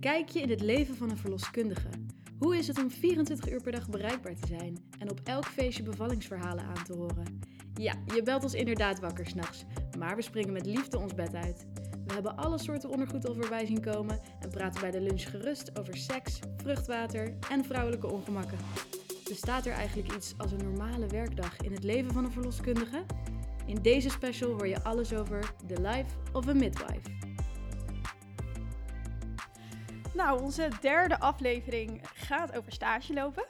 kijkje in het leven van een verloskundige. Hoe is het om 24 uur per dag bereikbaar te zijn en op elk feestje bevallingsverhalen aan te horen? Ja, je belt ons inderdaad wakker s'nachts, maar we springen met liefde ons bed uit. We hebben alle soorten ondergoed al voorbij zien komen en praten bij de lunch gerust over seks, vruchtwater en vrouwelijke ongemakken. Bestaat er eigenlijk iets als een normale werkdag in het leven van een verloskundige? In deze special hoor je alles over The Life of a Midwife. Nou, onze derde aflevering gaat over stage lopen.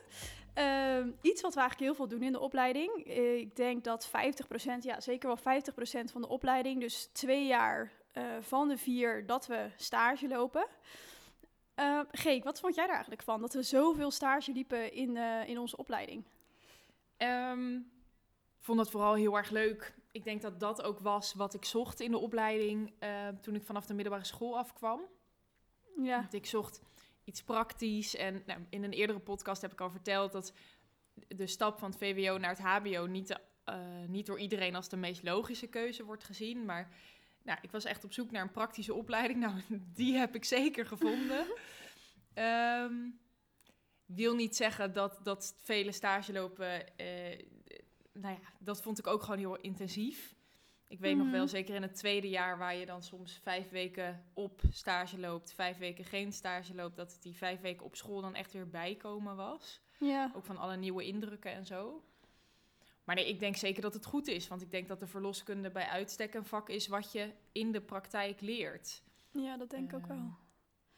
Ehm, iets wat we eigenlijk heel veel doen in de opleiding. Eh, ik denk dat 50%, ja zeker wel 50% van de opleiding, dus twee jaar eh, van de vier, dat we stage lopen. Uh, Geek, wat vond jij er eigenlijk van? Dat we zoveel stage liepen in, uh, in onze opleiding? Um, vond het vooral heel erg leuk. Ik denk dat dat ook was wat ik zocht in de opleiding toen ik vanaf de middelbare school afkwam. Ja. Want ik zocht iets praktisch. En nou, in een eerdere podcast heb ik al verteld dat de stap van het VWO naar het HBO niet, de, niet door iedereen als de meest logische keuze wordt gezien. Maar nou, ik was echt op zoek naar een praktische opleiding. Nou, die heb ik zeker gevonden. um, wil niet zeggen dat, dat vele stage lopen. Uh, nou ja, dat vond ik ook gewoon heel intensief. Ik weet mm nog wel, zeker in het tweede jaar, waar je dan soms vijf weken op stage loopt, vijf weken geen stage loopt, dat die vijf weken op school dan echt weer bijkomen was. Ja. Ook van alle nieuwe indrukken en zo. Maar nee, ik denk zeker dat het goed is. Want ik denk dat de verloskunde bij uitstek een vak is wat je in de praktijk leert. Ja, dat denk ik uh, ook wel.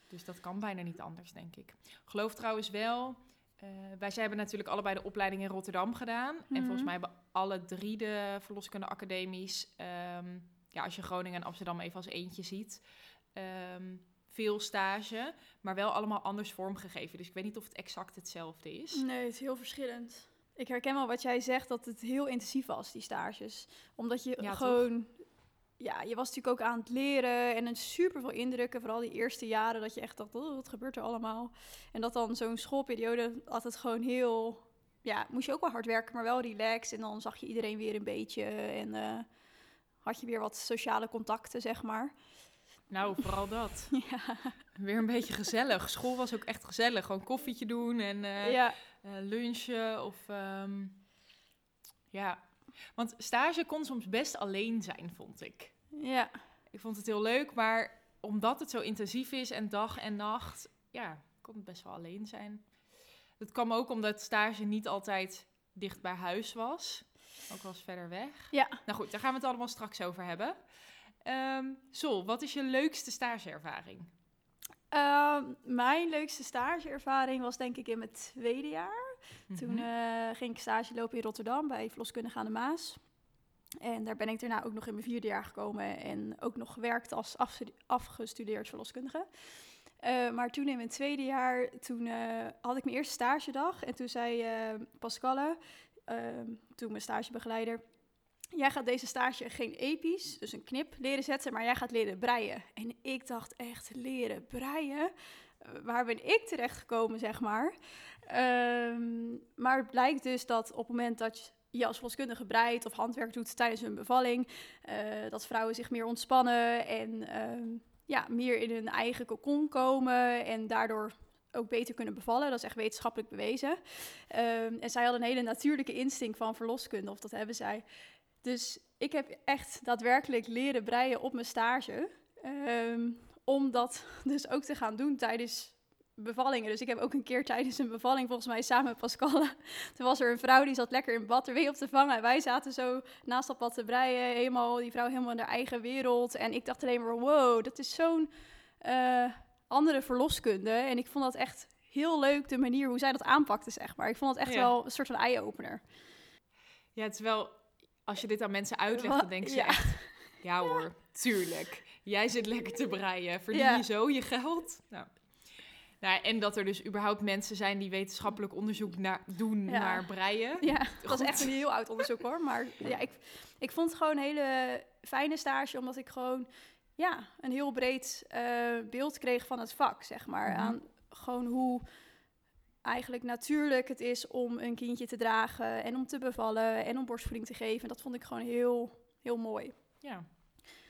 Dus dat kan bijna niet anders, denk ik. Geloof trouwens wel. Uh, wij zij hebben natuurlijk allebei de opleiding in Rotterdam gedaan. Mm -hmm. En volgens mij hebben alle drie de verloskunde-academies... Um, ja, als je Groningen en Amsterdam even als eentje ziet... Um, veel stage, maar wel allemaal anders vormgegeven. Dus ik weet niet of het exact hetzelfde is. Nee, het is heel verschillend. Ik herken wel wat jij zegt, dat het heel intensief was, die stages. Omdat je ja, gewoon... Toch? Ja, je was natuurlijk ook aan het leren en een super veel indrukken. Vooral die eerste jaren, dat je echt dacht, oh, wat gebeurt er allemaal? En dat dan zo'n schoolperiode altijd gewoon heel... Ja, moest je ook wel hard werken, maar wel relaxed. En dan zag je iedereen weer een beetje en uh, had je weer wat sociale contacten, zeg maar. Nou, vooral dat. ja. Weer een beetje gezellig. School was ook echt gezellig. Gewoon koffietje doen en uh, ja. uh, lunchen of... Um, ja, want stage kon soms best alleen zijn, vond ik. Ja. Ik vond het heel leuk, maar omdat het zo intensief is en dag en nacht... Ja, kon het best wel alleen zijn. Dat kwam ook omdat stage niet altijd dicht bij huis was. Ook wel eens verder weg. Ja. Nou goed, daar gaan we het allemaal straks over hebben. Um, Sol, wat is je leukste stageervaring? Uh, mijn leukste stageervaring was denk ik in mijn tweede jaar. Mm -hmm. Toen uh, ging ik stage lopen in Rotterdam bij Verloskundige aan de Maas. En daar ben ik daarna ook nog in mijn vierde jaar gekomen en ook nog gewerkt als afgestudeerd verloskundige. Uh, maar toen in mijn tweede jaar, toen uh, had ik mijn eerste stagedag. En toen zei Pascalle, ehm, toen mijn stagebegeleider jij gaat deze stage geen episch, dus een knip, leren zetten, maar jij gaat leren breien. En ik dacht echt, leren breien? Waar ben ik terecht gekomen, zeg maar? Um, maar het blijkt dus dat op het moment dat je als verloskundige breidt of handwerk doet tijdens een bevalling, uh, dat vrouwen zich meer ontspannen en uh, ja, meer in hun eigen cocon komen en daardoor ook beter kunnen bevallen. Dat is echt wetenschappelijk bewezen. Um, en zij hadden een hele natuurlijke instinct van verloskunde, of dat hebben zij. Dus ik heb echt daadwerkelijk leren breien op mijn stage. Um, om dat dus ook te gaan doen tijdens bevallingen. Dus ik heb ook een keer tijdens een bevalling, volgens mij samen met Pascal. Toen was er een vrouw die zat lekker in bad er weer op te vangen. En wij zaten zo naast dat bad te breien. Helemaal, die vrouw helemaal in haar eigen wereld. En ik dacht alleen maar, wow, dat is zo'n uh, andere verloskunde. En ik vond dat echt heel leuk, de manier hoe zij dat aanpakte, zeg maar. Ik vond het echt ja. wel een soort van eye-opener. Ja, het is wel als je dit aan mensen uitlegt, dan denken ze ja. echt... Ja hoor, tuurlijk. Jij zit lekker te breien. Verdien ja. je zo je geld? Nou. Nou. en dat er dus überhaupt mensen zijn die wetenschappelijk onderzoek naar, doen naar breien. Ja, dat was echt een heel oud onderzoek hoor. Maar ja, ik, ik vond het gewoon een hele fijne stage, omdat ik gewoon ja, een heel breed uh, beeld kreeg van het vak, zeg maar. Mm -hmm. Aan gewoon hoe eigenlijk natuurlijk het is om een kindje te dragen en om te bevallen en om borstvoeding te geven. Dat vond ik gewoon heel, heel mooi. Ja.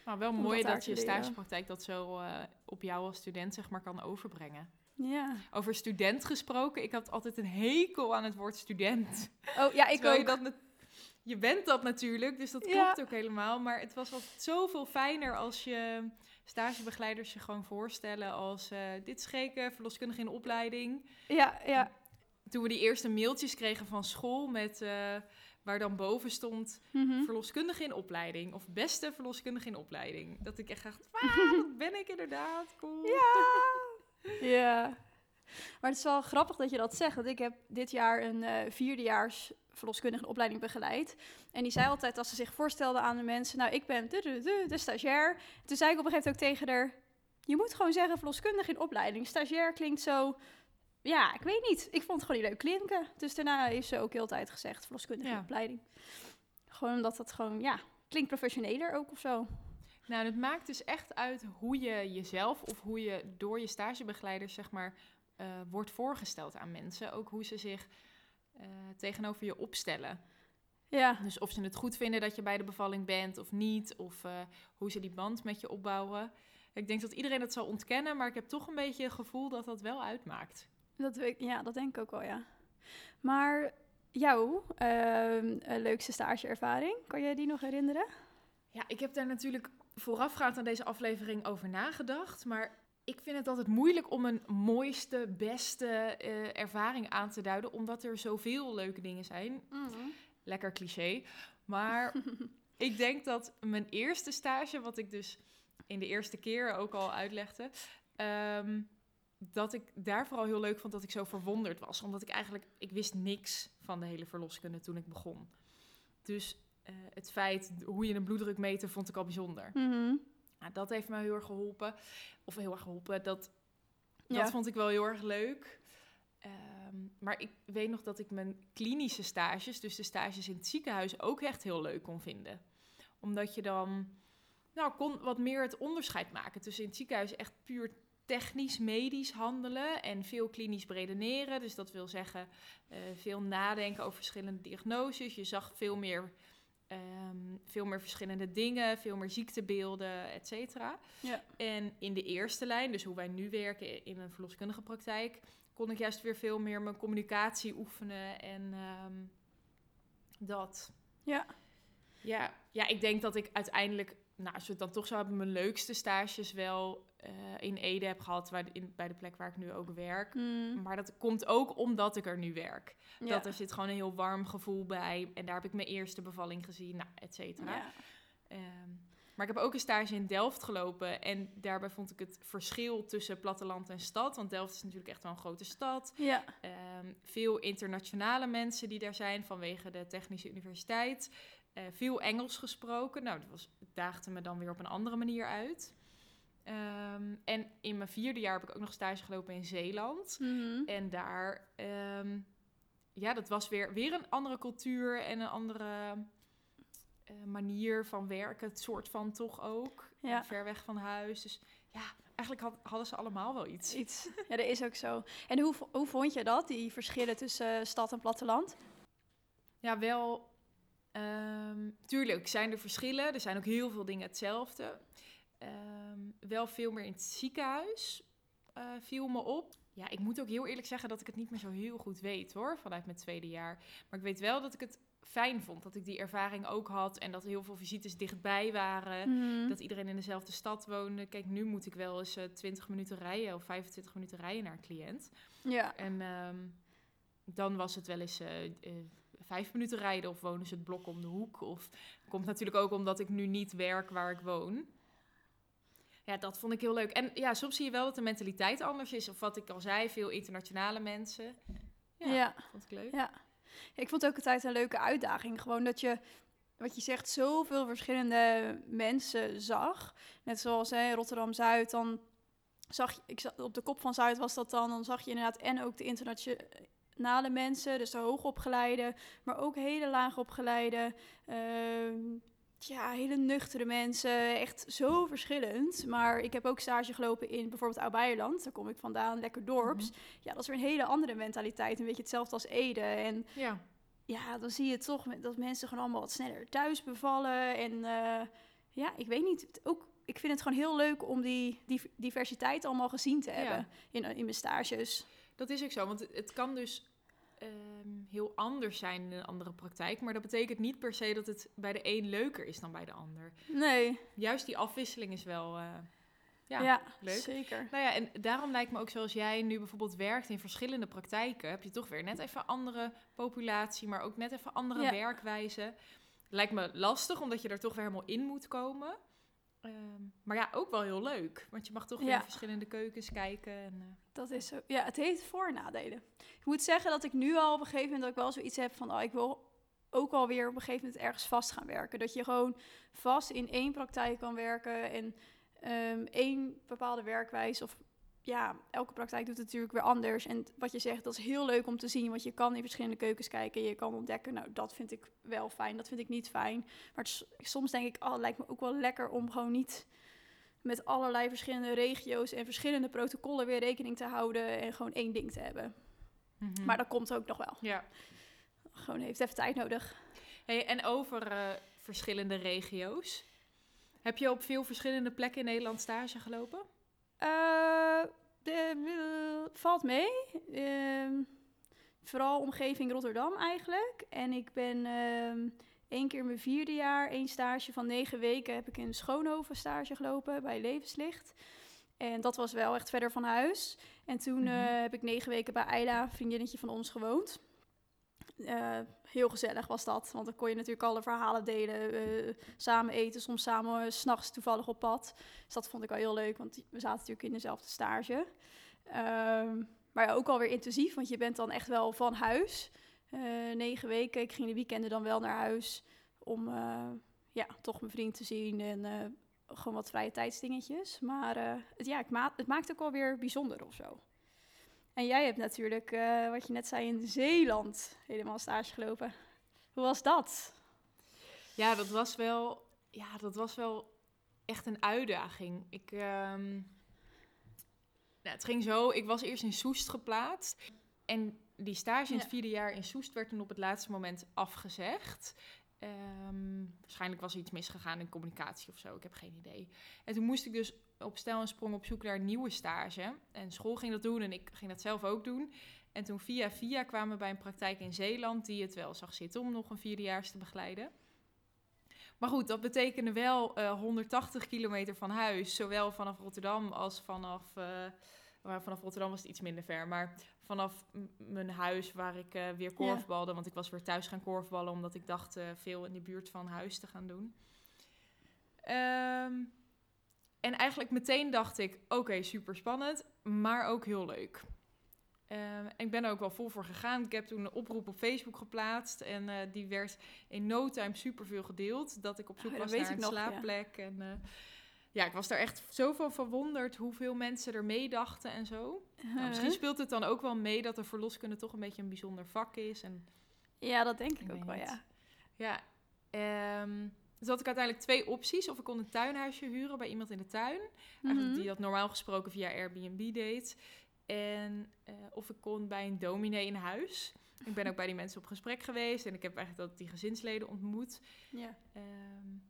Nou, wel mooi dat, je stagepraktijk dat zo uh, op jou als student zeg maar kan overbrengen. Ja. Over student gesproken, ik had altijd een hekel aan het woord student. Oh ja, ik ook. Je, dat je bent dat natuurlijk, dus dat klopt ook helemaal. Maar het was altijd zoveel fijner als je stagebegeleiders je gewoon voorstellen als... Uh, dit is verloskundige in opleiding. Ja, ja. Toen we die eerste mailtjes kregen van school met... Uh, waar dan boven stond mm verloskundige in opleiding. Of beste verloskundige in opleiding. Dat ik echt dacht, ah, dat ben ik inderdaad, cool. Ja, ja. Maar het is wel grappig dat je dat zegt. Want ik heb dit jaar een uh, vierdejaars verloskundige opleiding begeleid. En die zei altijd, als ze zich voorstelde aan de mensen... nou, ik ben de, de, de, de stagiair. Toen zei ik op een gegeven moment ook tegen haar... je moet gewoon zeggen verloskundige in opleiding. Stagiair klinkt zo... Ja, ik weet niet. Ik vond het gewoon niet leuk klinken. Dus daarna heeft ze ook heel tijd gezegd verloskundige in opleiding. Gewoon omdat dat gewoon, ja, klinkt professioneler ook of zo. Nou, het maakt dus echt uit hoe je jezelf of hoe je door je stagebegeleiders, zeg maar, uh, wordt voorgesteld aan mensen. Ook hoe ze zich uh, tegenover je opstellen. Ja. Dus of ze het goed vinden dat je bij de bevalling bent of niet, of uh, hoe ze die band met je opbouwen. Ik denk dat iedereen dat zal ontkennen, maar ik heb toch een beetje het gevoel dat dat wel uitmaakt. Dat weet, ja, dat denk ik ook wel, ja. Maar jouw uh, leukste stageervaring, kan je die nog herinneren? Ja, ik heb daar natuurlijk voorafgaand aan deze aflevering over nagedacht. Maar ik vind het altijd moeilijk om een mooiste, beste uh, ervaring aan te duiden, omdat er zoveel leuke dingen zijn. Mm Lekker cliché. Maar ik denk dat mijn eerste stage, wat ik dus in de eerste keer ook al uitlegde, um, dat ik daar vooral heel leuk vond dat ik zo verwonderd was. Omdat ik eigenlijk, ik wist niks van de hele verloskunde toen ik begon. Dus uh, het feit hoe je een bloeddruk meten, vond ik al bijzonder. Mm nou, dat heeft me heel erg geholpen. Of heel erg geholpen. Dat, dat vond ik wel heel erg leuk. Um, maar ik weet nog dat ik mijn klinische stages, dus de stages in het ziekenhuis, ook echt heel leuk kon vinden. Omdat je dan nou, kon wat meer het onderscheid maken tussen in het ziekenhuis echt puur technisch-medisch handelen en veel klinisch bredeneren. Dus dat wil zeggen uh, veel nadenken over verschillende diagnoses. Je zag veel meer Um, veel meer verschillende dingen, veel meer ziektebeelden, et cetera. Ja. En in de eerste lijn, dus hoe wij nu werken in een verloskundige praktijk, kon ik juist weer veel meer mijn communicatie oefenen en um, dat. Ja. ja. Ja, ik denk dat ik uiteindelijk, nou, als we het dan toch zo hebben, mijn leukste stages wel uh, in Ede heb gehad, waar, in, bij de plek waar ik nu ook werk. Mm. Maar dat komt ook omdat ik er nu werk. Dat er zit gewoon een heel warm gevoel bij. En daar heb ik mijn eerste bevalling gezien, nou, et cetera. Ja. Um, maar ik heb ook een stage in Delft gelopen. En daarbij vond ik het verschil tussen platteland en stad. Want Delft is natuurlijk echt wel een grote stad. Ja. Um, veel internationale mensen die daar zijn vanwege de Technische Universiteit. Uh, veel Engels gesproken. Nou, dat was, daagde me dan weer op een andere manier uit. Um, en in mijn vierde jaar heb ik ook nog stage gelopen in Zeeland. Mm -hmm. En daar, um, ja, dat was weer, weer een andere cultuur en een andere uh, manier van werken. Het soort van toch ook. Ja. Ver weg van huis. Dus ja, eigenlijk had, hadden ze allemaal wel iets. Iets, ja, dat is ook zo. En hoe, hoe vond je dat, die verschillen tussen uh, stad en platteland? Ja, wel. Um, tuurlijk zijn er verschillen. Er zijn ook heel veel dingen hetzelfde. Um, wel veel meer in het ziekenhuis uh, viel me op. Ja, ik moet ook heel eerlijk zeggen dat ik het niet meer zo heel goed weet hoor, vanuit mijn tweede jaar. Maar ik weet wel dat ik het fijn vond, dat ik die ervaring ook had en dat heel veel visites dichtbij waren. Mm. Dat iedereen in dezelfde stad woonde. Kijk, nu moet ik wel eens uh, 20 minuten rijden of 25 minuten rijden naar een cliënt. Ja. En um, dan was het wel eens uh, vijf minuten rijden of wonen ze het blok om de hoek. Of komt natuurlijk ook omdat ik nu niet werk waar ik woon. Ja, dat vond ik heel leuk. En ja, soms zie je wel dat de mentaliteit anders is. Of wat ik al zei, veel internationale mensen. Ja, ja. vond ik leuk. Ja. Ik vond ook altijd een leuke uitdaging. Gewoon dat je, wat je zegt, zoveel verschillende mensen zag. Net zoals hè, Rotterdam-Zuid, dan zag je, ik zag, op de kop van Zuid was dat dan, dan zag je inderdaad en ook de internationale mensen, dus de hoogopgeleide, maar ook hele laagopgeleide. Uh, ja, hele nuchtere mensen. Echt zo verschillend. Maar ik heb ook stage gelopen in bijvoorbeeld Oud-Beierland. Daar kom ik vandaan, lekker dorps. Mm -hmm. Ja, dat is weer een hele andere mentaliteit. Een beetje hetzelfde als Ede. En ja, ja dan zie je toch dat mensen gewoon allemaal wat sneller thuis bevallen. En uh, ja, ik weet niet. Ook, ik vind het gewoon heel leuk om die, die diversiteit allemaal gezien te hebben in, in mijn stages. Dat is ook zo, want het kan dus ehm, heel anders zijn in een andere praktijk. Maar dat betekent niet per se dat het bij de een leuker is dan bij de ander. Nee. Juist die afwisseling is wel. Uh, ja, ja, leuk. zeker. Nou ja, en daarom lijkt me ook zoals jij nu bijvoorbeeld werkt in verschillende praktijken, heb je toch weer net even andere populatie, maar ook net even andere werkwijze. Lijkt me lastig, omdat je er toch weer helemaal in moet komen. Ehm, maar ja, ook wel heel leuk. Want je mag toch weer in verschillende keukens kijken. En, uh... Dat is zo. Ja, het heeft voor- en nadelen. Ik moet zeggen dat ik nu al op een gegeven moment dat ik wel zoiets heb van... Oh, ik wil ook alweer op een gegeven moment ergens vast gaan werken. Dat je gewoon vast in één praktijk kan werken en um, één bepaalde werkwijze of ja, elke praktijk doet het natuurlijk weer anders. En wat je zegt, dat is heel leuk om te zien. Want je kan in verschillende keukens kijken. Je kan ontdekken, nou, dat vind ik wel fijn. Dat vind ik niet fijn. Maar soms denk ik, oh, het lijkt me ook wel lekker om gewoon niet met allerlei verschillende regio's en verschillende protocollen weer rekening te houden. En gewoon één ding te hebben. Mhm. Maar dat komt ook nog wel. Ja. Gewoon heeft even tijd nodig. Hey, en over uh, verschillende regio's. Heb je op veel verschillende plekken in Nederland stage gelopen? Uh, de, valt mee. Uh, vooral omgeving Rotterdam eigenlijk. En ik ben uh, één keer mijn vierde jaar, één stage van negen weken, heb ik in Schoonhoven stage gelopen bij Levenslicht. En dat was wel echt verder van huis. En toen mhm. eh, heb ik negen weken bij Ayla, vriendinnetje van ons, gewoond. Uh, heel gezellig was dat, want dan kon je natuurlijk alle verhalen delen, uh, samen eten, soms samen uh, s'nachts toevallig op pad. Dus dat vond ik al heel leuk, want we zaten natuurlijk in dezelfde stage. Um, maar ja, ook alweer intensief, want je bent dan echt wel van huis. negen weken, ik ging de weekenden dan wel naar huis om ja, toch mijn vriend te zien en gewoon wat vrije tijdsdingetjes. Maar het, ja, ma het maakt ook alweer bijzonder of zo. En jij hebt natuurlijk, uh, wat je net zei, in Zeeland helemaal stage gelopen. Hoe was dat? Ja, dat was wel, ja, dat was wel echt een uitdaging. Ik, um... nou, het ging zo, ik was eerst in Soest geplaatst. En die stage in het vierde jaar in Soest werd toen op het laatste moment afgezegd. Um, waarschijnlijk was er iets misgegaan in communicatie of zo, ik heb geen idee. En toen moest ik dus op stel en sprong op zoek naar een nieuwe stage. En school ging dat doen en ik ging dat zelf ook doen. En toen via via kwamen we bij een praktijk in Zeeland die het wel zag zitten om nog een vierdejaars te begeleiden. Maar goed, dat betekende wel uh, eh, 180 kilometer van huis, zowel vanaf Rotterdam als vanaf. Uh, vanaf Rotterdam was het iets minder ver, maar vanaf mijn huis waar ik uh, weer korfbalde, want ik was weer thuis gaan korfballen omdat ik dacht veel in de buurt van huis te gaan doen. Um, en eigenlijk meteen dacht ik, oké, super spannend, maar ook heel leuk. Uh, en ik ben er ook wel vol voor gegaan. Ik heb toen een oproep op Facebook geplaatst. En uh, die werd in no time super veel gedeeld. Dat ik op zoek oh, was naar een slaapplek. Ja. En uh, ja, ik was daar echt zoveel verwonderd hoeveel mensen er meedachten en zo. Nou, misschien speelt het dan ook wel mee dat de verloskunde toch een beetje een bijzonder vak is. En, ja, dat denk ik, ik ook wel, ja. Ja, um, dus had ik uiteindelijk twee opties. Of ik kon een tuinhuisje huren bij iemand in de tuin. Mm Die dat normaal gesproken via Airbnb deed. En uh, of ik kon bij een dominee in huis. Ik ben ook bij die mensen op gesprek geweest. En ik heb eigenlijk dat die gezinsleden ontmoet. Ja. Um,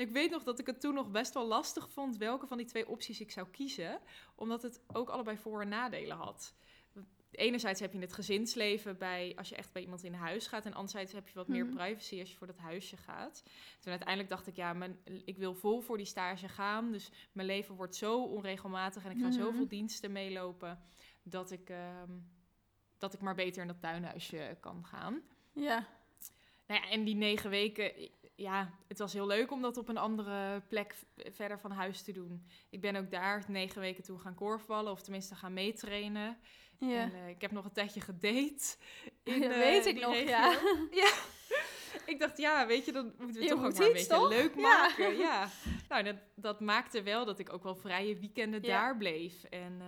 ik weet nog dat ik het toen nog best wel lastig vond welke van die twee opties ik zou kiezen. Omdat het ook allebei voor- en nadelen had enerzijds heb je het gezinsleven bij als je echt bij iemand in huis gaat. En anderzijds heb je wat meer mhm. privacy als je voor dat huisje gaat. Toen uiteindelijk dacht ik, ja, mijn, ik wil vol voor die stage gaan. Dus mijn leven wordt zo onregelmatig en ik ga mm zoveel diensten meelopen dat ik, ehm, dat ik maar beter in dat tuinhuisje kan gaan. Ja. Nou ja, en die negen weken, ja, het was heel leuk om dat op een andere plek verder van huis te doen. Ik ben ook daar negen weken toe gaan korfballen, of tenminste gaan meetrainen. Ja. En, uh, ik heb nog een tijdje gedate. In, dat uh, weet ik nog, ja. ja. ik dacht, ja, weet je, dan moeten we toch ook maar een beetje leuk maken. Ja. Nou, dat, dat maakte wel dat ik ook wel vrije weekenden daar bleef. En uh,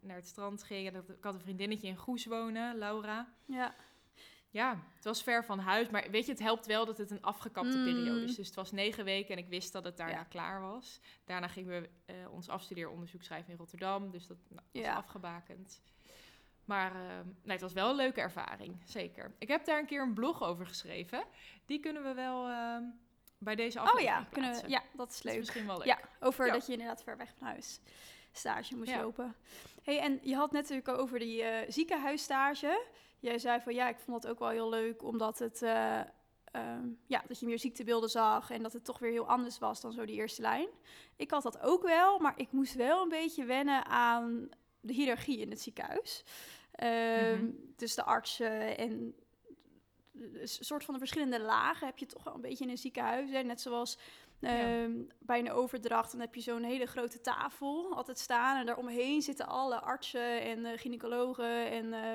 naar het strand ging. En dat, ik had een vriendinnetje in Goes wonen, Laura. Ja. Ja, het was ver van huis. Maar weet je, het helpt wel dat het een afgekapte mm. periode is. Dus het was negen weken en ik wist dat het daarna klaar was. Daarna gingen we uh, ons afstudeeronderzoek schrijven in Rotterdam. Dus dat nou, was afgebakend. Maar uh, nee, het was wel een leuke ervaring, zeker. Ik heb daar een keer een blog over geschreven. Die kunnen we wel uh, bij deze aflevering Oh ja, kunnen we, ja, dat is leuk. Dat is misschien wel leuk. Ja, over dat je inderdaad ver weg van huis stage moest lopen. Hey, en je had net natuurlijk over die uh, ziekenhuisstage. Jij zei van ja, ik vond dat ook wel heel leuk, omdat het, uh, um, ja, dat je meer ziektebeelden zag en dat het toch weer heel anders was dan zo die eerste lijn. Ik had dat ook wel, maar ik moest wel een beetje wennen aan de hiërarchie in het ziekenhuis. Um, Dus de artsen en een soort van de verschillende lagen heb je toch wel een beetje in een ziekenhuis. Hè? Net zoals Ehm, bij een overdracht dan heb je zo'n hele grote tafel altijd staan. En daaromheen zitten alle artsen en uh, gynaecologen en uh,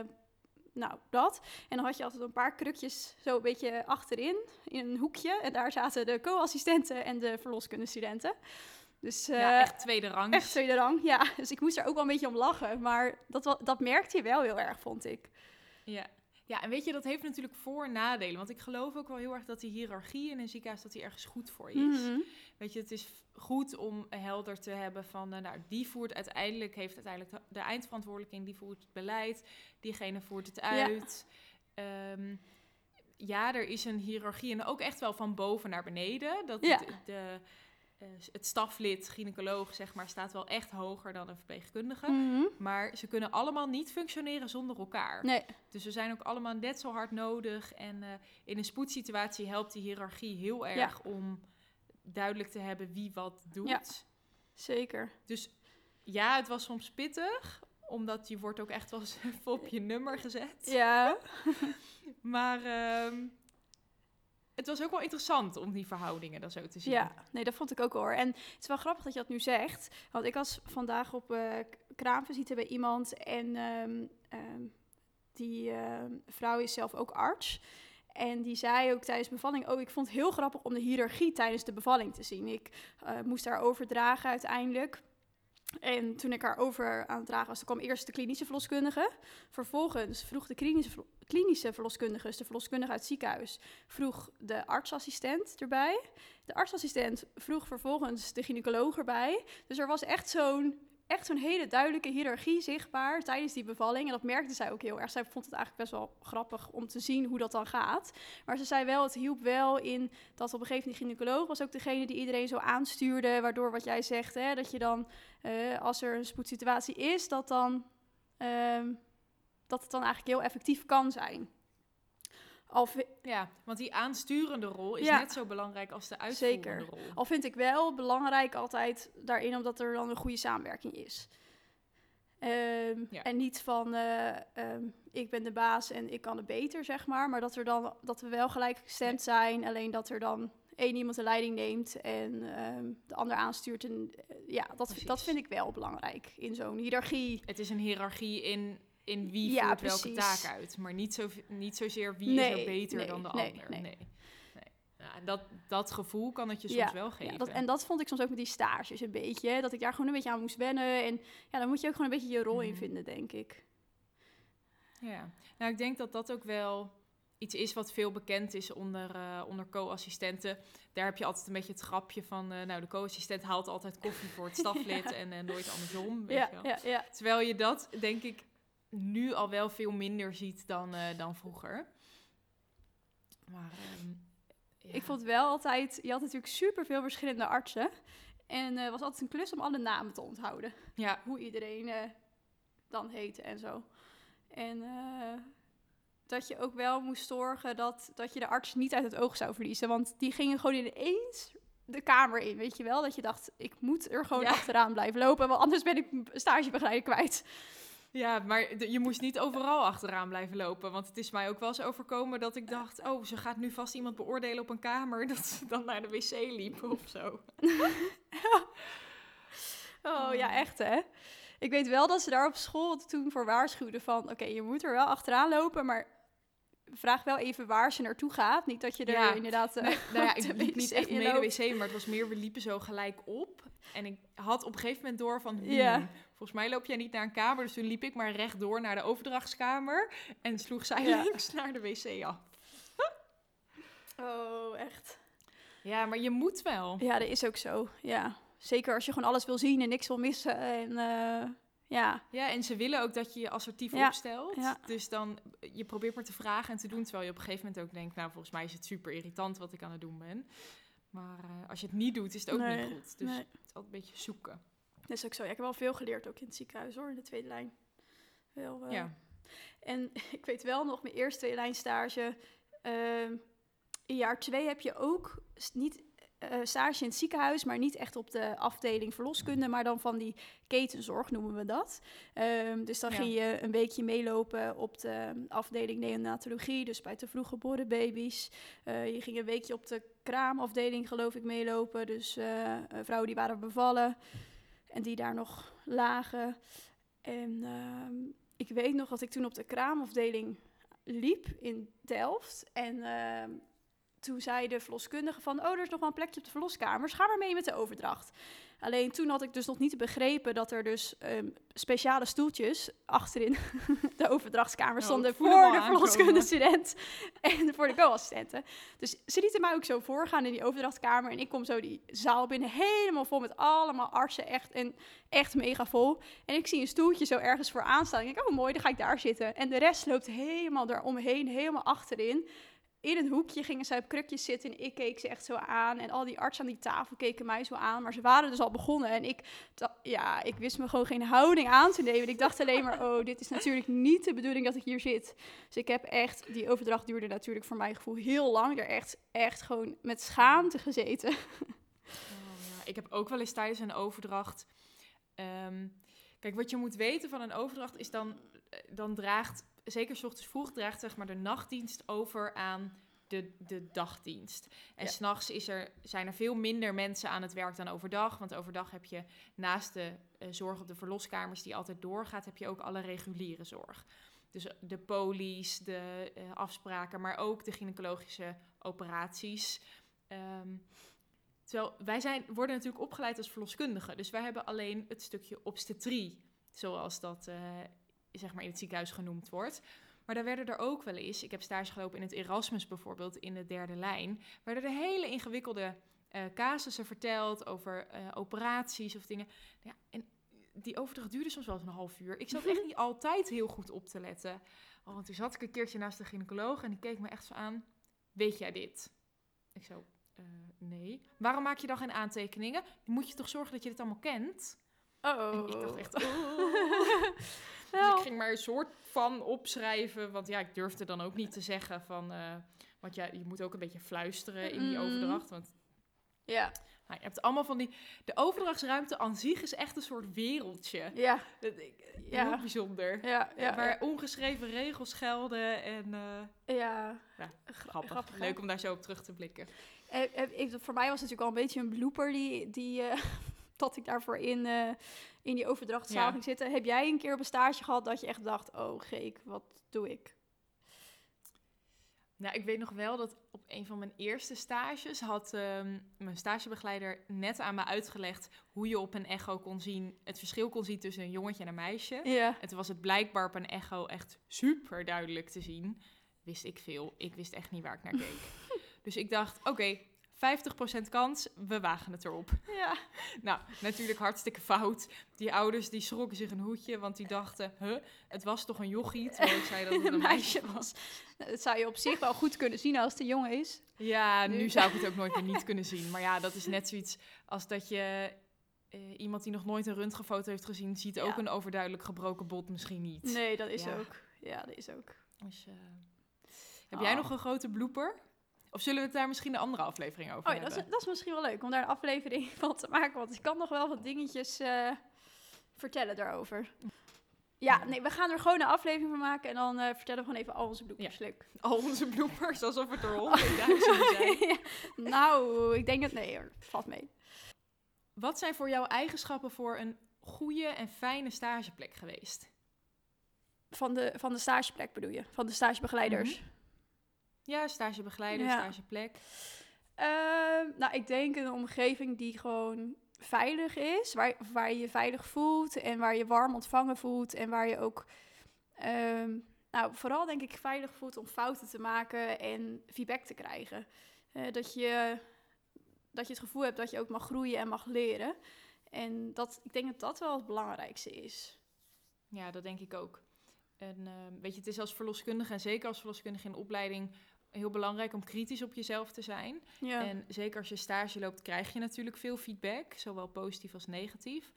nou, dat. En dan had je altijd een paar krukjes zo een beetje achterin, in een hoekje. En daar zaten de co-assistenten en de verloskundestudenten. Dus, uh, ja, echt tweede rang. Echt tweede rang, ja. Dus ik moest er ook wel een beetje om lachen. Maar dat, dat merkte je wel heel erg, vond ik. Ja, ja, en weet je, dat heeft natuurlijk voor- en nadelen. Want ik geloof ook wel heel erg dat die hiërarchie in een ziekenhuis dat die ergens goed voor is. Mhm. Weet je, het is goed om helder te hebben van, uh, nou, die voert uiteindelijk, heeft uiteindelijk de, eindverantwoordelijking, die voert het beleid, diegene voert het uit. Ja. Ehm, ja, er is een hiërarchie en ook echt wel van boven naar beneden. Dat ja. de uh, het staflid, gynaecoloog, zeg maar, staat wel echt hoger dan een verpleegkundige. Mhm. Maar ze kunnen allemaal niet functioneren zonder elkaar. Nee. Dus ze zijn ook allemaal net zo hard nodig. En uh, in een spoedsituatie helpt die hiërarchie heel erg om duidelijk te hebben wie wat doet. Ja, zeker. Dus ja, het was soms pittig, omdat je wordt ook echt wel eens op je nummer gezet. Ja. maar... Uh, het was ook wel interessant om die verhoudingen dan zo te zien. Ja, nee, dat vond ik ook hoor. En het is wel grappig dat je dat nu zegt. Want ik was vandaag op uh, kraamvisite bij iemand en um, um, die uh, vrouw is zelf ook arts. En die zei ook tijdens de bevalling: Oh, ik vond het heel grappig om de hiërarchie tijdens de bevalling te zien. Ik uh, moest haar overdragen uiteindelijk. En toen ik haar over aan het dragen was, kwam eerst de klinische verloskundige. Vervolgens vroeg de klinische, klinische verloskundige, dus de verloskundige uit het ziekenhuis, vroeg de artsassistent erbij. De artsassistent vroeg vervolgens de gynaecoloog erbij. Dus er was echt zo'n echt zo'n hele duidelijke hiërarchie zichtbaar tijdens die bevalling. En dat merkte zij ook heel erg. Zij vond het eigenlijk best wel grappig om te zien hoe dat dan gaat. Maar ze zei wel, het hielp wel in dat op een gegeven moment de gynaecoloog was ook degene die iedereen zo aanstuurde. Waardoor wat jij zegt, hè, dat je dan, uh, als er een spoedsituatie is, dat dan... Uh, dat het dan eigenlijk heel effectief kan zijn. Al ja, want die aansturende rol is net zo belangrijk als de uitvoerende Zeker. rol. Al vind ik wel belangrijk altijd daarin omdat er dan een goede samenwerking is. Um, ja. En niet van uh, um, ik ben de baas en ik kan het beter, zeg maar. Maar dat, er dan, dat we wel gelijkgestemd zijn. Alleen dat er dan één iemand de leiding neemt en um, de ander aanstuurt. En, uh, ja, dat, dat vind ik wel belangrijk in zo'n hiërarchie. Het is een hiërarchie in in wie ja, voert welke taak uit. Maar niet, zo, niet zozeer wie nee, is er beter nee, dan de nee, ander. Nee. nee. Ja, en dat, dat gevoel kan het je soms wel geven. Ja, dat, en dat vond ik soms ook met die stages een beetje. Dat ik daar gewoon een beetje aan moest wennen. En ja, dan moet je ook gewoon een beetje je rol mm. in vinden, denk ik. Ja, nou ik denk dat dat ook wel iets is wat veel bekend is onder, uh, onder co-assistenten. Daar heb je altijd een beetje het grapje van... Uh, nou, de co-assistent haalt altijd koffie voor het staflid... ja. en uh, nooit andersom, weet ja, je wel. Ja, ja. Terwijl je dat, denk ik, nu al wel veel minder ziet dan, uh, dan vroeger. Maar um, ja. ik vond wel altijd, je had natuurlijk super veel verschillende artsen. En het uh, was altijd een klus om alle namen te onthouden. Ja. Hoe iedereen uh, dan heette en zo. En dat je ook wel moest zorgen dat, dat je de arts niet uit het oog zou verliezen. Want die gingen gewoon ineens de kamer in, weet je wel? Dat je dacht, ik moet er gewoon ja. achteraan blijven lopen, want anders ben ik stagebegeleider kwijt. Ja, maar je moest niet overal achteraan blijven lopen. Want het is mij ook wel eens overkomen dat ik dacht... oh, ze gaat nu vast iemand beoordelen op een kamer... dat ze dan naar de wc liep of zo. oh, ja, echt hè? Ik weet wel dat ze daar op school toen voor waarschuwden van... oké, je moet er wel achteraan lopen, maar vraag wel even waar ze naartoe gaat. Niet dat je er ja. inderdaad... Nee, uh, nou ja, ik liep niet echt mee de wc, maar het was meer... we liepen zo gelijk op. En ik had op een gegeven moment door van... Hmm, ja. Volgens mij loop jij niet naar een kamer. Dus toen liep ik maar rechtdoor naar de overdrachtskamer. En sloeg zij ja. links naar de wc af. oh, echt. Ja, maar je moet wel. Ja, dat is ook zo. Ja. Zeker als je gewoon alles wil zien en niks wil missen. En, uh, ja. ja, en ze willen ook dat je je assertief ja. opstelt. Ja. Dus dan, je probeert maar te vragen en te doen. Terwijl je op een gegeven moment ook denkt... nou, volgens mij is het super irritant wat ik aan het doen ben. Maar eh, als je het niet doet, is het ook niet goed. Dus het is altijd een beetje zoeken. Dat is ook zo. Ja, ik heb wel veel geleerd ook in het ziekenhuis hoor, in de tweede lijn. Wel, uh, ja. En ik weet wel nog, mijn eerste tweede lijn stage. Uh, in jaar twee heb je ook niet uh, stage in het ziekenhuis, maar niet echt op de afdeling verloskunde, maar dan van die ketenzorg noemen we dat. Um, dus dan ging je een weekje meelopen op de afdeling neonatologie, dus bij te vroeg geboren baby's. Uh, je ging een weekje op de kraamafdeling, geloof ik, meelopen, dus uh, vrouwen die waren bevallen en die daar nog lagen. En ehm, ik weet nog dat ik toen op de kraamafdeling liep in Delft en ehm, toen zei de verloskundige van, oh, er is nog wel een plekje op de verloskamers, ga maar mee met de overdracht. Alleen toen had ik dus nog niet begrepen dat er dus um, speciale stoeltjes achterin de overdrachtskamer oh, stonden voor de verloskundige student en voor de co-assistenten. Dus ze lieten mij ook zo voorgaan in die overdrachtkamer en ik kom zo die zaal binnen helemaal vol met allemaal artsen, echt, en echt mega vol. En ik zie een stoeltje zo ergens voor aanstaan. Ik denk, oh mooi, dan ga ik daar zitten. En de rest loopt helemaal daaromheen, helemaal achterin in een hoekje gingen zij op krukjes zitten en ik keek ze echt zo aan. En al die artsen aan die tafel keken mij zo aan. Maar ze waren dus al begonnen en ik, ja, ik wist me gewoon geen houding aan te nemen. Ik dacht alleen maar, oh, dit is natuurlijk niet de bedoeling dat ik hier zit. Dus ik heb echt, die overdracht duurde natuurlijk voor mijn gevoel heel lang. Er echt, echt gewoon met schaamte gezeten. Oh, ja. Ik heb ook wel eens tijdens een overdracht... Ehm, kijk, wat je moet weten van een overdracht is dan, eh, dan draagt zeker s ochtends vroeg, draagt zeg maar de nachtdienst over aan de, de dagdienst. En ja. s'nachts is er, zijn er veel minder mensen aan het werk dan overdag. Want overdag heb je naast de uh, zorg op de verloskamers die altijd doorgaat, heb je ook alle reguliere zorg. Dus de polies, de uh, afspraken, maar ook de gynaecologische operaties. Um, terwijl wij zijn, worden natuurlijk opgeleid als verloskundigen. Dus wij hebben alleen het stukje obstetrie, zoals dat uh, zeg maar in het ziekenhuis genoemd wordt. Maar daar werden er ook wel eens, ik heb stage gelopen in het Erasmus bijvoorbeeld, in de derde lijn, werden er hele ingewikkelde uh, casussen verteld over uh, operaties of dingen. Ja, en die overdracht duurde soms wel eens een half uur. Ik zat echt niet altijd heel goed op te letten. Oh, want toen zat ik een keertje naast de gynaecoloog en die keek me echt zo aan. Weet jij dit? Ik zo, uh, nee. Waarom maak je dan geen aantekeningen? Moet je toch zorgen dat je dit allemaal kent? Oh. En ik dacht echt. Dus ik ging maar een soort van opschrijven. Want ja, ik durfde dan ook niet te zeggen van... Uh, want ja, je moet ook een beetje fluisteren in die overdracht. Want ja. Nou, je hebt allemaal van die... De overdrachtsruimte aan zich is echt een soort wereldje. Ja. Dat, ja. Heel bijzonder. Ja, ja, waar ongeschreven regels gelden en... Uh, ja. ja grappig. grappig. Leuk om daar zo op terug te blikken. Eh, eh, voor mij was het natuurlijk al een beetje een blooper die... die uh, dat ik daarvoor in, uh, in die overdrachtzaal ging zitten. Heb jij een keer op een stage gehad dat je echt dacht, oh geek, wat doe ik? Nou, ik weet nog wel dat op een van mijn eerste stages had um, mijn stagebegeleider net aan me uitgelegd hoe je op een echo kon zien, het verschil kon zien tussen een jongetje en een meisje. Ja. En toen was het blijkbaar op een echo echt super duidelijk te zien. Wist ik veel. Ik wist echt niet waar ik naar keek. dus ik dacht, oké, 50% kans, we wagen het erop. Ja. Nou, natuurlijk hartstikke fout. Die ouders die schrokken zich een hoedje, want die dachten, huh, het was toch een jochie, terwijl ik zei dat het een meisje was. Dat zou je op zich wel goed kunnen zien als het een jongen is. Ja, nu, zou ik het ook nooit meer niet kunnen zien. Maar ja, dat is net zoiets als dat je uh, iemand die nog nooit een röntgenfoto heeft gezien, ziet ook een overduidelijk gebroken bot misschien niet. Nee, dat is ook. Ja, dat is ook. Dus, uh, heb jij oh. nog een grote blooper? Of zullen we het daar misschien een andere aflevering over oh, ja, hebben? Dat is, dat is misschien wel leuk om daar een aflevering van te maken. Want ik kan nog wel wat dingetjes uh, vertellen daarover. Ja, nee, we gaan er gewoon een aflevering van maken en dan uh, vertellen we gewoon even al onze bloepers. Ja. Al onze bloepers, alsof het er honderdduizend zijn. ja. Nou, ik denk het nee hoor, valt mee. Wat zijn voor jou eigenschappen voor een goede en fijne stageplek geweest? Van de, van de stageplek bedoel je? Van de stagebegeleiders? Mm ja, stagebegeleider, ja. stageplek. Uh, nou, ik denk een omgeving die gewoon veilig is, waar, waar je je veilig voelt en waar je warm ontvangen voelt en waar je ook, uh, nou, vooral denk ik veilig voelt om fouten te maken en feedback te krijgen. Uh, dat, je, dat je het gevoel hebt dat je ook mag groeien en mag leren. En dat, ik denk dat dat wel het belangrijkste is. Ja, dat denk ik ook. En uh, weet je, het is als verloskundige en zeker als verloskundige in opleiding heel belangrijk om kritisch op jezelf te zijn. Ja. En zeker als je stage loopt, krijg je natuurlijk veel feedback, zowel positief als negatief.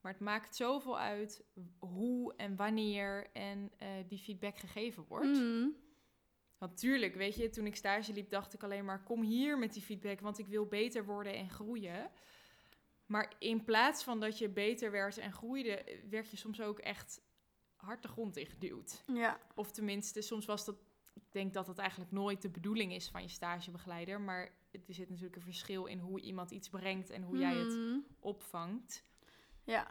Maar het maakt zoveel uit hoe en wanneer en eh, die feedback gegeven wordt. Mm. Want tuurlijk, weet je, toen ik stage liep, dacht ik alleen maar: kom hier met die feedback, want ik wil beter worden en groeien. Maar in plaats van dat je beter werd en groeide, werd je soms ook echt hard de grond ingeduwd. Ja. Of tenminste, soms was dat. Ik denk dat dat eigenlijk nooit de bedoeling is van je stagebegeleider. Maar er zit natuurlijk een verschil in hoe iemand iets brengt en hoe jij het Mm. opvangt. Ja.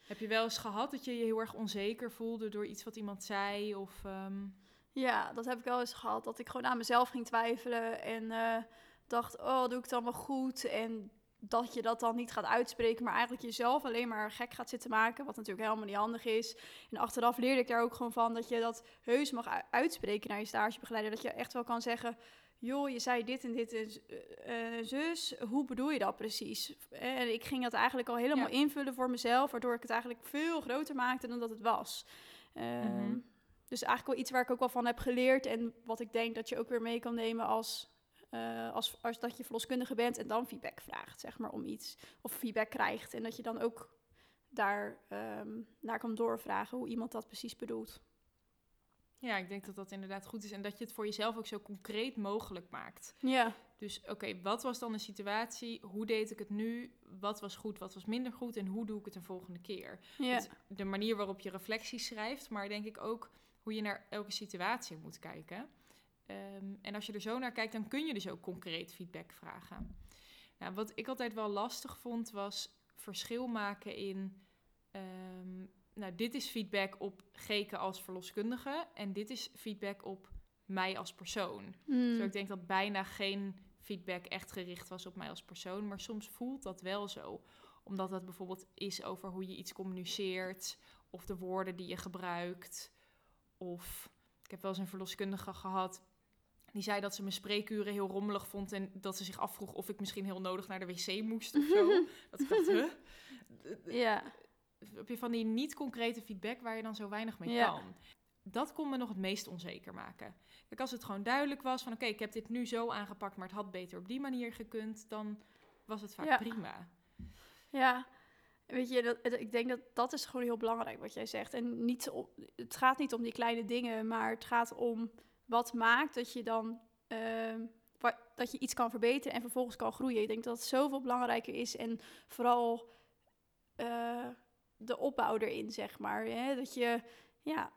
Heb je wel eens gehad dat je je heel erg onzeker voelde door iets wat iemand zei? Of, ehm, Ja, dat heb ik wel eens gehad. Dat ik gewoon aan mezelf ging twijfelen en eh, dacht, oh, doe ik het allemaal goed? En dat je dat dan niet gaat uitspreken, maar eigenlijk jezelf alleen maar gek gaat zitten maken, wat natuurlijk helemaal niet handig is. En achteraf leerde ik daar ook gewoon van dat je dat heus mag uitspreken naar je stagebegeleider. Dat je echt wel kan zeggen, joh, je zei dit en dit en eh, eh, zus, hoe bedoel je dat precies? En ik ging dat eigenlijk al helemaal Ja. invullen voor mezelf, waardoor ik het eigenlijk veel groter maakte dan dat het was. Ehm, Mhm. Dus eigenlijk wel iets waar ik ook wel van heb geleerd en wat ik denk dat je ook weer mee kan nemen als, eh, als, als dat je verloskundige bent en dan feedback vraagt, zeg maar, om iets. Of feedback krijgt en dat je dan ook daar ehm, naar kan doorvragen hoe iemand dat precies bedoelt. ja, ik denk dat dat inderdaad goed is. En dat je het voor jezelf ook zo concreet mogelijk maakt. Ja, Dus oké, wat was dan de situatie? Hoe deed ik het nu? Wat was goed, wat was minder goed? En hoe doe ik het een volgende keer? ja, Het- de manier waarop je reflecties schrijft, maar denk ik ook hoe je naar elke situatie moet kijken. Ehm, en als je er zo naar kijkt, dan kun je dus ook concreet feedback vragen. Nou, wat ik altijd wel lastig vond, was verschil maken in... ehm, nou, dit is feedback op Geke als verloskundige en dit is feedback op mij als persoon. Mm. Zo ik denk dat bijna geen feedback echt gericht was op mij als persoon. Maar soms voelt dat wel zo. Omdat het bijvoorbeeld is over hoe je iets communiceert. Of de woorden die je gebruikt. Of ik heb wel eens een verloskundige gehad. Die zei dat ze mijn spreekuren heel rommelig vond. En dat ze zich afvroeg of ik misschien heel nodig naar de wc moest of zo. dat ik dacht, huh? ja, heb je van die niet concrete feedback waar je dan zo weinig mee Ja. kan. Dat kon me nog het meest onzeker maken. Kijk, als het gewoon duidelijk was van oké, ik heb dit nu zo aangepakt, maar het had beter op die manier gekund, dan was het vaak Ja. prima. ja. Weet je, dat, ik denk dat dat is gewoon heel belangrijk wat jij zegt. En niet het gaat niet om die kleine dingen, maar het gaat om wat maakt dat je dan ehm, dat je iets kan verbeteren en vervolgens kan groeien. Ik denk dat het zoveel belangrijker is en vooral eh, de opbouw erin, zeg maar. Hè? Dat je ja,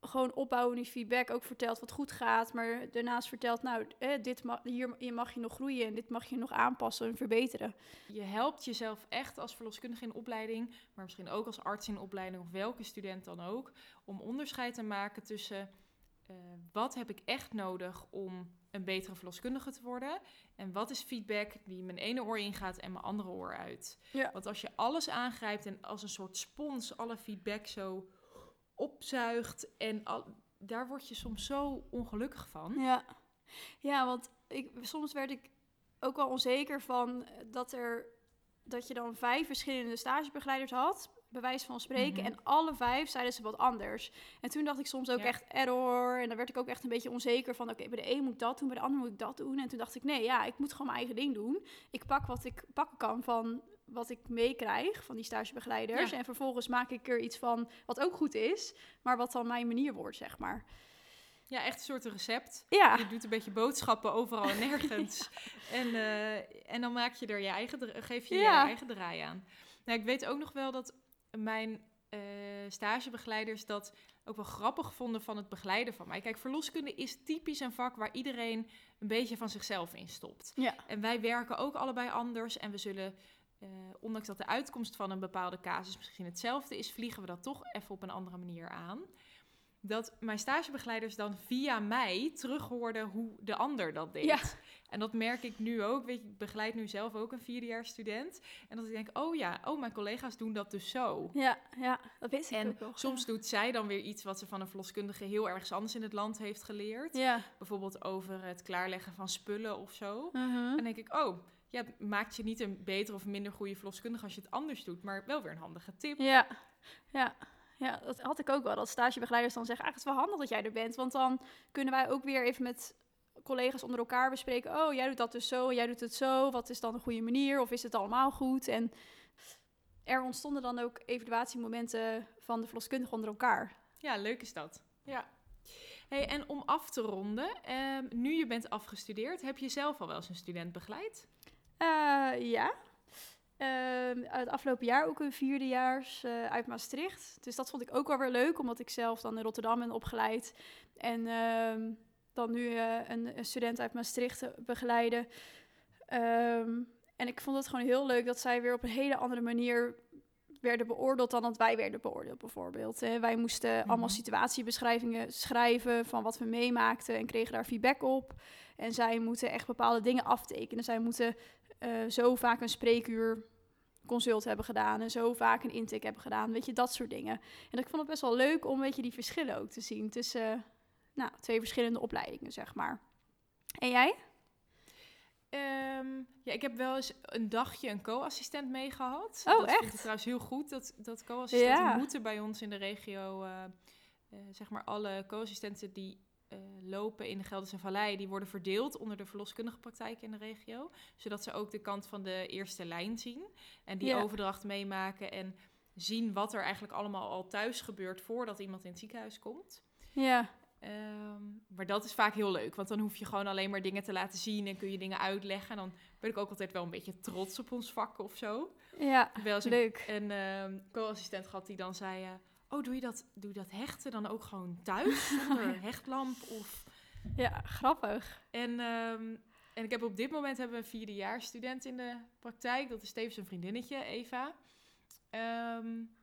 gewoon opbouwen die feedback ook vertelt wat goed gaat, maar daarnaast vertelt, nou, eh, dit hier hier mag je nog groeien en dit mag je nog aanpassen en verbeteren. Je helpt jezelf echt als verloskundige in opleiding, maar misschien ook als arts in opleiding of welke student dan ook, om onderscheid te maken tussen eh, wat heb ik echt nodig om een betere verloskundige te worden en wat is feedback die mijn ene oor ingaat en mijn andere oor uit. Ja. Want als je alles aangrijpt en als een soort spons alle feedback zo opzuigt en al, daar word je soms zo ongelukkig van. Ja, ja want ik, soms werd ik ook wel onzeker van dat, er, dat je dan vijf verschillende stagebegeleiders had, bij wijze van spreken, Mhm. en alle vijf zeiden ze wat anders. En toen dacht ik soms ook Ja. echt error, en dan werd ik ook echt een beetje onzeker van, oké, bij de een moet ik dat doen, bij de ander moet ik dat doen. En toen dacht ik, nee, ja, ik moet gewoon mijn eigen ding doen. Ik pak wat ik pakken kan van wat ik meekrijg van die stagebegeleiders. Ja. En vervolgens maak ik er iets van wat ook goed is, maar wat dan mijn manier wordt, zeg maar. Ja, echt een soort recept. Ja, Je doet een beetje boodschappen overal en nergens. en, eh, en dan maak je er je eigen, geef je je eigen draai aan. Nou, ik weet ook nog wel dat mijn eh, stagebegeleiders dat ook wel grappig vonden van het begeleiden van mij. Kijk, verloskunde is typisch een vak waar iedereen een beetje van zichzelf in stopt. Ja. En wij werken ook allebei anders en we zullen... eh, ondanks dat de uitkomst van een bepaalde casus misschien hetzelfde is, vliegen we dat toch even op een andere manier aan. Dat mijn stagebegeleiders dan via mij terughoorden hoe de ander dat deed. Ja. En dat merk ik nu ook. Weet je, ik begeleid nu zelf ook een vierdejaars student. En dat ik denk, oh ja, oh, mijn collega's doen dat dus zo. Ja, ja, dat weet ik En ook soms doet zij dan weer iets wat ze van een verloskundige heel ergens anders in het land heeft geleerd. Ja. Bijvoorbeeld over het klaarleggen van spullen of zo. Mhm. En dan denk ik, oh, ja, het maakt je niet een beter of minder goede verloskundige als je het anders doet, maar wel weer een handige tip. Ja, ja. Ja, dat had ik ook wel. Dat stagebegeleiders dan zeggen, is het wel handig dat jij er bent. Want dan kunnen wij ook weer even met collega's onder elkaar bespreken. Oh, jij doet dat dus zo, jij doet het zo. Wat is dan een goede manier? Of is het allemaal goed? En er ontstonden dan ook evaluatiemomenten van de verloskundigen onder elkaar. Ja, leuk is dat. Ja. Hey, en om af te ronden, ehm, nu je bent afgestudeerd, heb je zelf al wel eens een student begeleid? Uh, ja. Uh, het afgelopen jaar ook een vierdejaars uh, uit Maastricht. Dus dat vond ik ook wel weer leuk, omdat ik zelf dan in Rotterdam ben opgeleid. En ehm, dan nu eh, een, een, student uit Maastricht begeleiden. Ehm, en ik vond het gewoon heel leuk dat zij weer op een hele andere manier werden beoordeeld dan dat wij werden beoordeeld, bijvoorbeeld. wij moesten allemaal mhm. situatiebeschrijvingen schrijven van wat we meemaakten en kregen daar feedback op. En zij moeten echt bepaalde dingen aftekenen. Zij moeten uh, zo vaak een spreekuur consult hebben gedaan en zo vaak een intake hebben gedaan. Weet je, dat soort dingen. En ik vond het best wel leuk om weet je, die verschillen ook te zien tussen uh, nou, twee verschillende opleidingen, zeg maar. En jij? Um, ja, ik heb wel eens een dagje een co-assistent meegehad. Oh, dat echt? ik trouwens heel goed. Dat, dat co-assistenten ja. moeten bij ons in de regio... Uh, uh, zeg maar alle co-assistenten die lopen in de Gelderse Vallei, die worden verdeeld onder de verloskundige praktijk in de regio. Zodat ze ook de kant van de eerste lijn zien. En die ja. overdracht meemaken en zien wat er eigenlijk allemaal al thuis gebeurt voordat iemand in het ziekenhuis komt. Ja. Um, maar dat is vaak heel leuk, want dan hoef je gewoon alleen maar dingen te laten zien en kun je dingen uitleggen. En dan ben ik ook altijd wel een beetje trots op ons vak of zo. Ja, wel leuk. Een, een uh, co-assistent gehad die dan zei... Uh, oh, doe je, dat, doe je dat hechten dan ook gewoon thuis? Zonder hechtlamp of... Ja, grappig. En, um, en ik heb op dit moment hebben we een vierdejaars student in de praktijk. Dat is tevens een vriendinnetje, Eva. Um,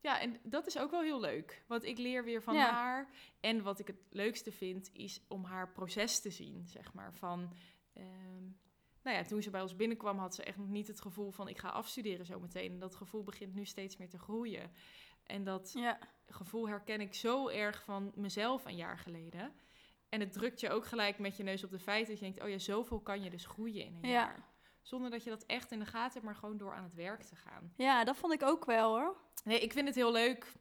ja, en dat is ook wel heel leuk. Want ik leer weer van ja. haar. En wat ik het leukste vind, is om haar proces te zien, zeg maar. Van, um, nou ja, toen ze bij ons binnenkwam, had ze echt nog niet het gevoel van... ik ga afstuderen zometeen. En dat gevoel begint nu steeds meer te groeien. En dat ja. gevoel herken ik zo erg van mezelf een jaar geleden. En het drukt je ook gelijk met je neus op de feiten. Dat je denkt, oh ja, zoveel kan je dus groeien in een ja. jaar. Zonder dat je dat echt in de gaten hebt, maar gewoon door aan het werk te gaan. Ja, dat vond ik ook wel hoor. Nee, ik vind het heel leuk.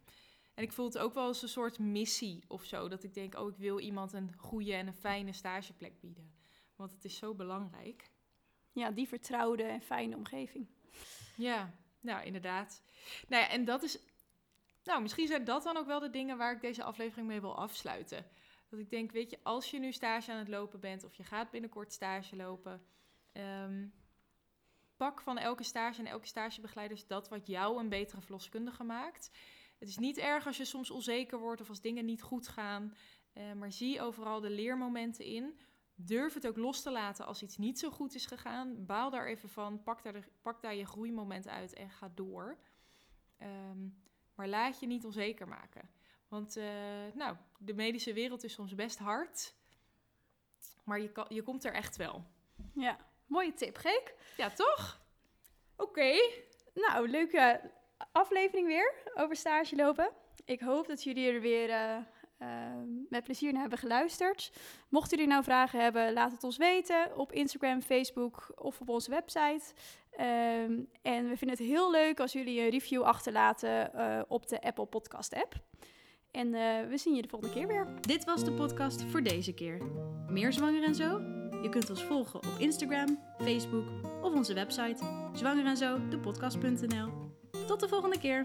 En ik voel het ook wel als een soort missie of zo. Dat ik denk, oh, ik wil iemand een goede en een fijne stageplek bieden. Want het is zo belangrijk. Ja, die vertrouwde en fijne omgeving. Ja, nou inderdaad. Nou ja, en dat is nou, misschien zijn dat dan ook wel de dingen waar ik deze aflevering mee wil afsluiten. Dat ik denk, weet je, als je nu stage aan het lopen bent of je gaat binnenkort stage lopen, um, pak van elke stage en elke stagebegeleider dat wat jou een betere verloskundige maakt. Het is niet erg als je soms onzeker wordt of als dingen niet goed gaan, uh, maar zie overal de leermomenten in. Durf het ook los te laten als iets niet zo goed is gegaan. Baal daar even van, pak daar, de, pak daar je groeimoment uit en ga door. Um, maar laat je niet onzeker maken. Want uh, nou, de medische wereld is soms best hard. Maar je, kan, je komt er echt wel. Ja, mooie tip, Geek. Ja, toch? Oké. Okay. Nou, leuke aflevering weer over stage lopen. Ik hoop dat jullie er weer uh, uh, met plezier naar hebben geluisterd. Mochten jullie nou vragen hebben, laat het ons weten op Instagram, Facebook of op onze website. Um, en we vinden het heel leuk als jullie een review achterlaten uh, op de Apple Podcast app. En uh, we zien je de volgende keer weer. Dit was de podcast voor deze keer. Meer zwanger en zo? Je kunt ons volgen op Instagram, Facebook of onze website zwangerenzo, de podcast.nl. Tot de volgende keer.